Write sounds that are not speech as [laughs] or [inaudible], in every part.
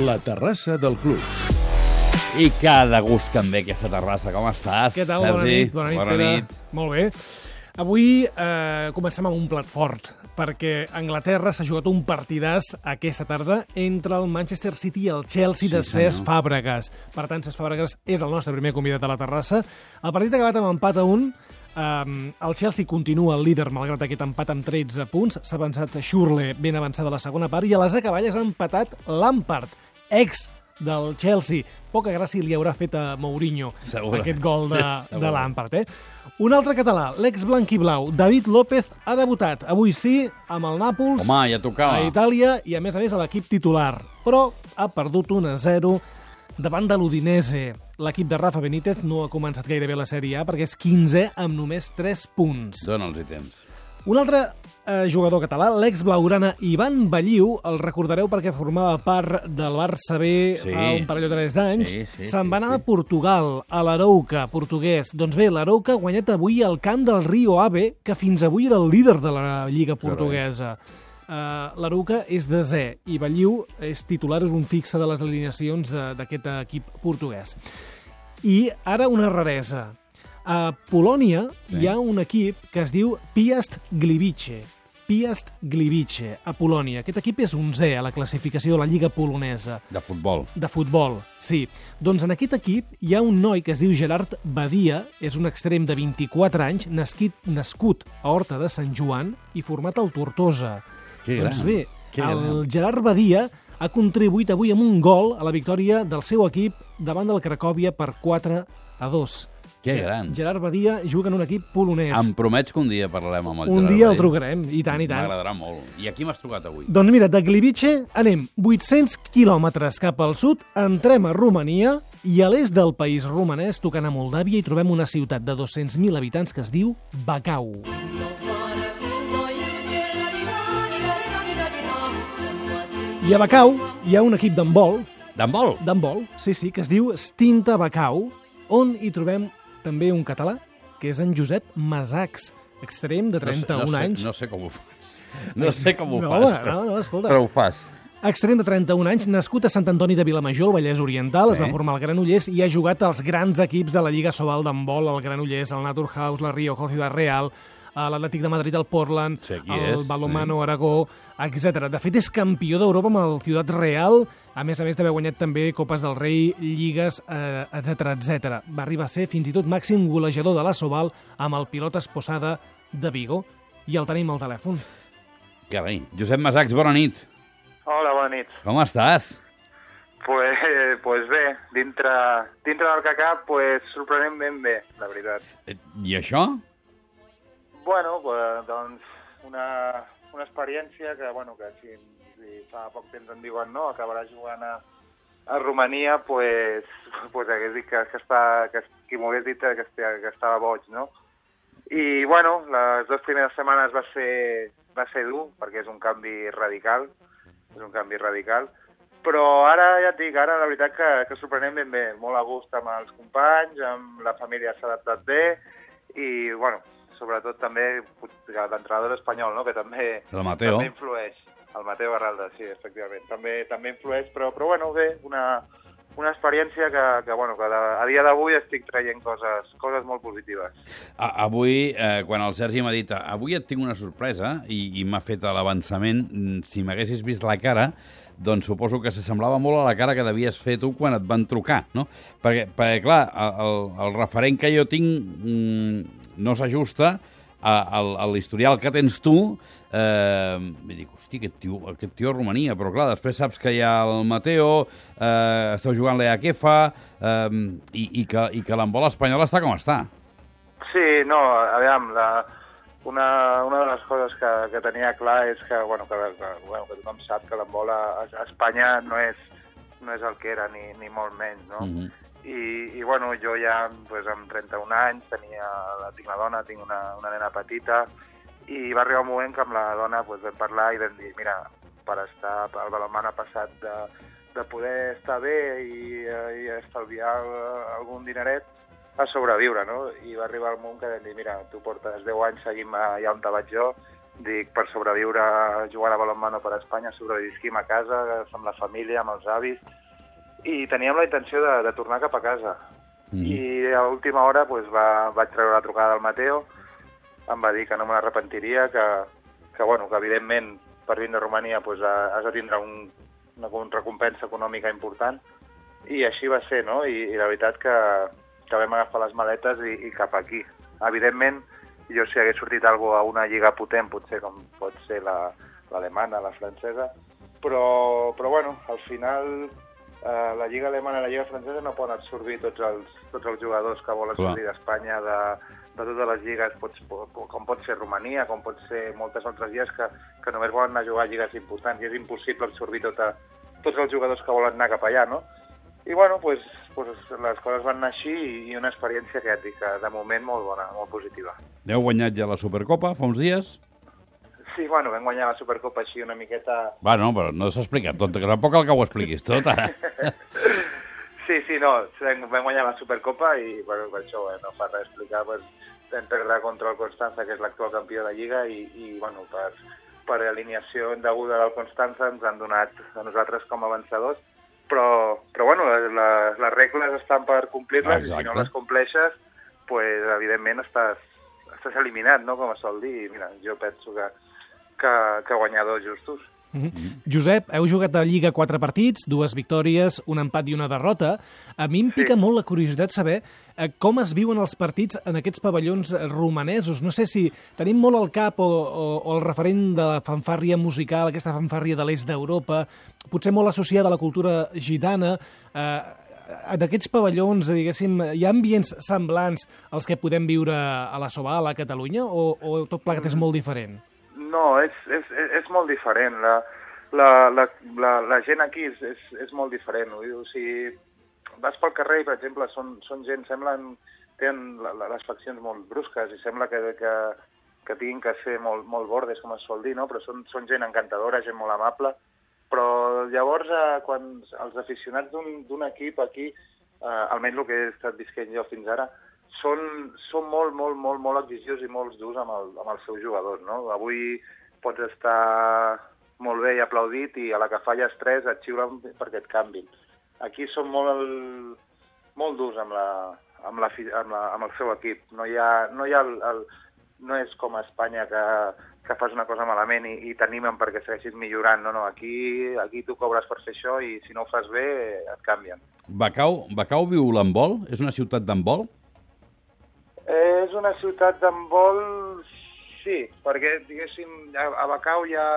La terrassa del club. I cada gust que em ve aquesta terrassa. Com estàs, Què tal? Sergi? Bona nit. Bona nit, Bona Pere. nit. Molt bé. Avui eh, comencem amb un plat fort, perquè a Anglaterra s'ha jugat un partidàs aquesta tarda entre el Manchester City i el Chelsea Sí, de Cesc. Fàbregas. Per tant, Cesc Fàbregas és el nostre primer convidat a la terrassa. El partit ha acabat amb empat a un. Um, el Chelsea continua el líder malgrat aquest empat amb 13 punts. S'ha avançat Schurle ben avançada a la segona part i a les acaballes ha empatat Lampard, ex del Chelsea. Poca gràcia li haurà fet a Mourinho Segur. aquest gol de, [laughs] Segur. de Lampard. Eh? Un altre català, l'ex blanc i blau, David López, ha debutat avui sí amb el Nàpols Home, ja tocava. a Itàlia i a més a més a l'equip titular, però ha perdut 1 a 0 davant de l'Udinese. L'equip de Rafa Benítez no ha començat gairebé la Sèrie A perquè és 15 amb només 3 punts. Dóna'ls-hi temps. Un altre eh, jugador català, l'ex blaugrana Ivan Balliu, el recordareu perquè formava part del Barça B Sí. fa un parell o tres d'anys, Sí, sí, se'n va anar sí. a Portugal, a l'Arouca, portuguès. Doncs bé, l'Arouca ha guanyat avui el camp del Rio Ave, que fins avui era el líder de la Lliga Portuguesa. Uh, L'Arouca és desè i Balliu és titular, és un fixe de les alineacions d'aquest equip portuguès. I ara una raresa. A Polònia Sí. hi ha un equip que es diu Piast Gliwice. Piast Gliwice, a Polònia. Aquest equip és 11è a la classificació de la Lliga polonesa De futbol. de futbol, sí. Doncs en aquest equip hi ha un noi que es diu Gerard Badia, és un extrem de 24 anys, nascut, nascut a Horta de Sant Joan i format al Tortosa. Que gran. Doncs bé, Que el gran. Gerard Badia ha contribuït avui amb un gol a la victòria del seu equip davant del Cracòvia per 4 a 2. Que gran. Gerard Badia juga en un equip polonès. Em promets que un dia parlarem amb el un Gerard dia el Badia? trucarem, i tant, i tant. M'agradarà molt. I aquí m'has trucat avui? Doncs mira, de Gliwice anem 800 quilòmetres cap al sud, entrem a Romania i a l'est del país romanès, tocant a Moldàvia, i trobem una ciutat de 200.000 habitants que es diu Bacau. I a Bacau hi ha un equip d'handbol, D'handbol? d'handbol, sí, sí, que es diu Stinta Bacau, on hi trobem també un català, que és en Josep Masacs, extrem de 31 no sé, anys. No sé com ho fas. No sé com ho no, fas, però, no, no, escolta. però ho fas. Extrem de 31 anys, nascut a Sant Antoni de Vilamajor, al Vallès Oriental, Sí. es va formar al Granollers i ha jugat als grans equips de la Lliga Sobal d'handbol, el Granollers, el Naturhaus, la Rioja, el Ciudad Real, a l'Atlètic de Madrid, el Portland, Sí, és, Balomano Aragó, etc. De fet, és campió d'Europa amb el Ciudad Real, a més a més d'haver guanyat també Copes del Rei, Lligues, eh, etc etc. Va arribar a ser fins i tot màxim golejador de la Sobal amb el pilot Esposada de Vigo. I el tenim al telèfon. Carai. Josep Masacs, bona nit. Hola, bona nit. Com estàs? Pues, pues bé, dintre, dintre del que cap, pues, sorprenentment bé, la veritat. Eh, I això? Bueno, pues, doncs, una, una experiència que, bueno, que si, si fa poc temps em diuen no, acabarà jugant a, a Romania, pues, [laughs] pues hagués dit que, que, està, que qui m'ho hagués dit que, estia, que estava boig, no? I, bueno, les dues primeres setmanes va ser, va ser dur, perquè és un canvi radical, és un canvi radical, però ara ja et dic, ara la veritat que, que sorprenem ben bé, molt a gust amb els companys, amb la família s'ha adaptat bé, i, bueno, sobretot també que l'entrenador espanyol, no? que també, també influeix. El Mateo Barralda, sí, efectivament. També també influeix, però, però bueno, bé, una, una experiència que, que, bueno, que a dia d'avui estic traient coses, coses molt positives. A, avui, eh, quan el Sergi m'ha dit avui et tinc una sorpresa i, i m'ha fet l'avançament, mm, si m'haguessis vist la cara, doncs suposo que s'assemblava molt a la cara que devies fer tu quan et van trucar, no? Perquè, perquè clar, el, el referent que jo tinc mm, no s'ajusta a, a, l'historial que tens tu, eh, i dic, hosti, aquest tio, aquest tio a Romania, però clar, després saps que hi ha el Mateo, eh, esteu jugant l'Eaquefa, eh, i, i que, i que l'embol espanyol està com està. Sí, no, aviam, la, una, una de les coses que, que tenia clar és que, bueno, que, que, bueno, que tothom sap que l'embol a, a Espanya no és, no és el que era, ni, ni molt menys, no? Mm -hmm. I, i bueno, jo ja pues, amb 31 anys tenia, tinc la dona, tinc una, una nena petita i va arribar un moment que amb la dona pues, vam parlar i vam dir, mira, per estar, el balonmant ha passat de, de poder estar bé i, i estalviar eh, algun dineret a sobreviure, no? I va arribar el moment que vam dir, mira, tu portes 10 anys seguint allà on te vaig jo dic, per sobreviure jugant a balonmano per Espanya, sobrevisquim a casa, amb la família, amb els avis, i teníem la intenció de, de tornar cap a casa. Mm. I a última hora pues, va, vaig treure la trucada del Mateo, em va dir que no me l'arrepentiria, que, que, bueno, que evidentment per vindre a Romania pues, has de tindre un, una, una recompensa econòmica important, i així va ser, no? I, i la veritat que, que vam agafar les maletes i, i cap aquí. Evidentment, jo si hagués sortit algo a una lliga potent, potser com pot ser l'alemana, la, la francesa, però, però bueno, al final eh, la lliga alemana i la lliga francesa no poden absorbir tots els, tots els jugadors que volen sortir d'Espanya, de, de totes les lligues, pots, com pot ser Romania, com pot ser moltes altres lligues que, que només volen anar a jugar a lligues importants i és impossible absorbir tota, tots els jugadors que volen anar cap allà, no? I bueno, pues, pues les coses van anar així i una experiència que, que de moment molt bona, molt positiva. Heu guanyat ja la Supercopa fa uns dies? Sí, bueno, vam guanyar la Supercopa així una miqueta... Bueno, però no s'ha explicat tot, que tampoc cal que ho expliquis tot, ara. [laughs] sí, sí, no, vam, vam guanyar la Supercopa i, bueno, per això eh, no fa res explicar, pues, vam perdre contra el Constanza, que és l'actual campió de Lliga, i, i bueno, per, per alineació indeguda del Constanza ens han donat a nosaltres com a vencedors, però, però bueno, les, les regles estan per complir-les i si no les compleixes, pues, evidentment estàs, estàs eliminat, no?, com es sol dir. I mira, jo penso que, que, que guanyadors justos. Mm -hmm. Josep, heu jugat a Lliga quatre partits, dues victòries, un empat i una derrota. A mi em pica sí. molt la curiositat saber eh, com es viuen els partits en aquests pavellons romanesos. No sé si tenim molt al cap o, o, o el referent de la fanfàrria musical, aquesta fanfàrria de l'est d'Europa, potser molt associada a la cultura gitana, eh, en aquests pavellons, diguéssim, hi ha ambients semblants als que podem viure a la Sobal, a Catalunya, o, o tot plegat és molt diferent? No, és, és, és molt diferent. La, la, la, la, la gent aquí és, és, és molt diferent. O sigui, vas pel carrer i, per exemple, són, són gent, semblen, tenen les faccions molt brusques i sembla que, que, que tinguin que ser molt, molt bordes, com es sol dir, no? però són, són gent encantadora, gent molt amable, però llavors eh, quan els aficionats d'un equip aquí, eh, almenys el que he estat visquent jo fins ara, són, són molt, molt, molt, molt exigiosos i molt durs amb, el, amb els seus jugadors. No? Avui pots estar molt bé i aplaudit i a la que falles tres et xiulen perquè et canvin. Aquí són molt, molt durs amb, la, amb, la, amb, la, amb el seu equip. No hi ha, no hi ha el, el, no és com a Espanya que, que fas una cosa malament i, i t'animen perquè segueixis millorant. No, no, aquí, aquí tu cobres per fer això i si no ho fas bé et canvien. Bacau, Bacau viu l'handbol? És una ciutat d'handbol? És una ciutat d'handbol, sí, perquè, diguéssim, a, a Bacau hi ha,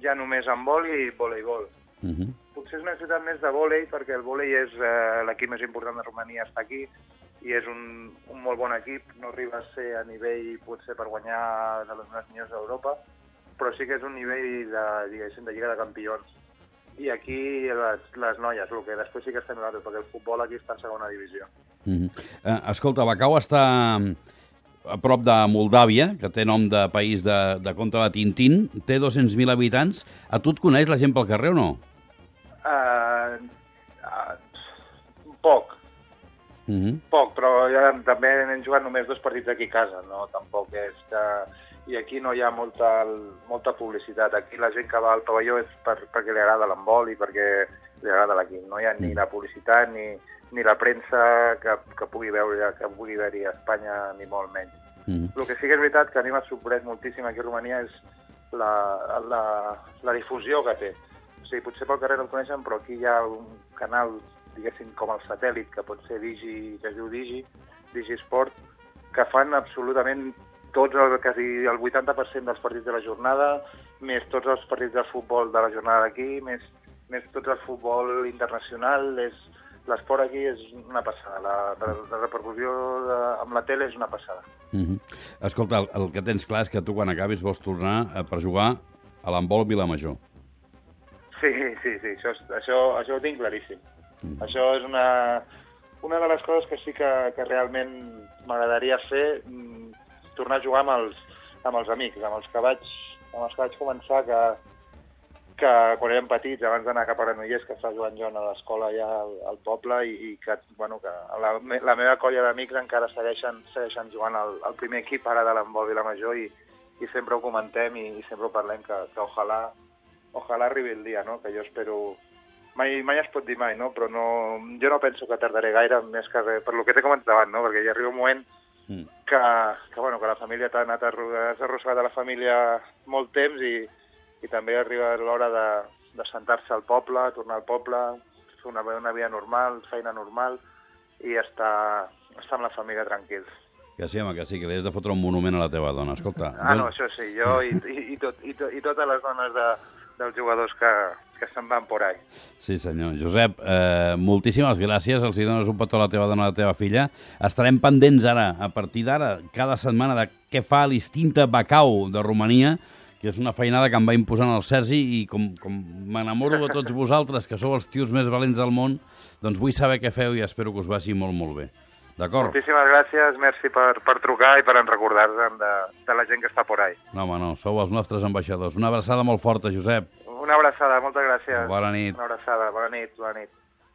hi ha només handbol i voleibol. Uh mhm. -huh. Potser és una ciutat més de vòlei, perquè el vòlei és eh, l'equip més important de Romania, està aquí, i és un, un molt bon equip, no arriba a ser a nivell, potser, per guanyar de les millors d'Europa, però sí que és un nivell de, diguéssim, de Lliga de Campions i aquí les, les noies, el que després sí que estem nosaltres, perquè el futbol aquí està a segona divisió. Mm -hmm. eh, escolta, Bacau està a prop de Moldàvia, que té nom de país de, de conte de Tintín, té 200.000 habitants. A tu et coneix la gent pel carrer o no? Uh, uh, poc. Mm -hmm. Poc, però ja també hem jugat només dos partits aquí a casa, no? Tampoc és que i aquí no hi ha molta, molta publicitat. Aquí la gent que va al pavelló és per, perquè li agrada l'embol i perquè li agrada l'equip. No hi ha ni mm. la publicitat ni, ni la premsa que, que pugui veure que pugui haver-hi a Espanya, ni molt menys. Mm. El que sí que és veritat que a mi m'ha sorprès moltíssim aquí a Romania és la, la, la difusió que té. O sigui, potser pel carrer no el coneixen, però aquí hi ha un canal, diguéssim, com el satèl·lit, que pot ser Digi, que es diu Digi, Digi Sport, que fan absolutament tots, el, quasi el 80% dels partits de la jornada, més tots els partits de futbol de la jornada d'aquí, més, més tot el futbol internacional, és, l'esport aquí és una passada, la, la, la repercussió de, amb la tele és una passada. Mm -hmm. Escolta, el, el que tens clar és que tu quan acabis vols tornar eh, per jugar a l'handbol Vilamajor. Sí, sí, sí, això, això, això ho tinc claríssim. Mm. Això és una, una de les coses que sí que, que realment m'agradaria fer, mm, tornar a jugar amb els, amb els amics, amb els que vaig, amb els que vaig començar, que, que quan érem petits, abans d'anar cap a Granollers, que estava jugant jo a l'escola ja al, al poble, i, i que, bueno, que la, la meva colla d'amics encara segueixen, segueixen jugant al, al primer equip ara de l'embol Vilamajor, i, i sempre ho comentem i, i sempre ho parlem, que, que ojalà, ojalà arribi el dia, no? que jo espero... Mai, mai es pot dir mai, no? però no, jo no penso que tardaré gaire, més que res, per lo que t'he comentat abans, no? perquè hi arriba un moment Mm. que, que, bueno, que la família t'ha anat arrossegat a la família molt temps i, i també arriba l'hora de, de sentar-se al poble, tornar al poble, fer una, una vida normal, feina normal i estar, estar amb la família tranquils. Que sí, home, que sí, que li has de fotre un monument a la teva dona. Escolta, Ah, no, això sí, jo i, i, i, tot, i, to, i totes les dones de, dels jugadors que, que se'n van por ahí. Sí, senyor. Josep, eh, moltíssimes gràcies. Els hi dones un petó a la teva dona a la teva filla. Estarem pendents ara, a partir d'ara, cada setmana, de què fa l'Istinta Bacau de Romania, que és una feinada que em va imposant el Sergi i com, com m'enamoro de tots [laughs] vosaltres, que sou els tios més valents del món, doncs vull saber què feu i espero que us vagi molt, molt bé. D'acord? Moltíssimes gràcies, merci per, per trucar i per en recordar-nos de, de la gent que està por ahí. No, home, no, sou els nostres ambaixadors. Una abraçada molt forta, Josep. Una abraçada, moltes gràcies. Bona nit. Una abraçada, bona nit, bona nit.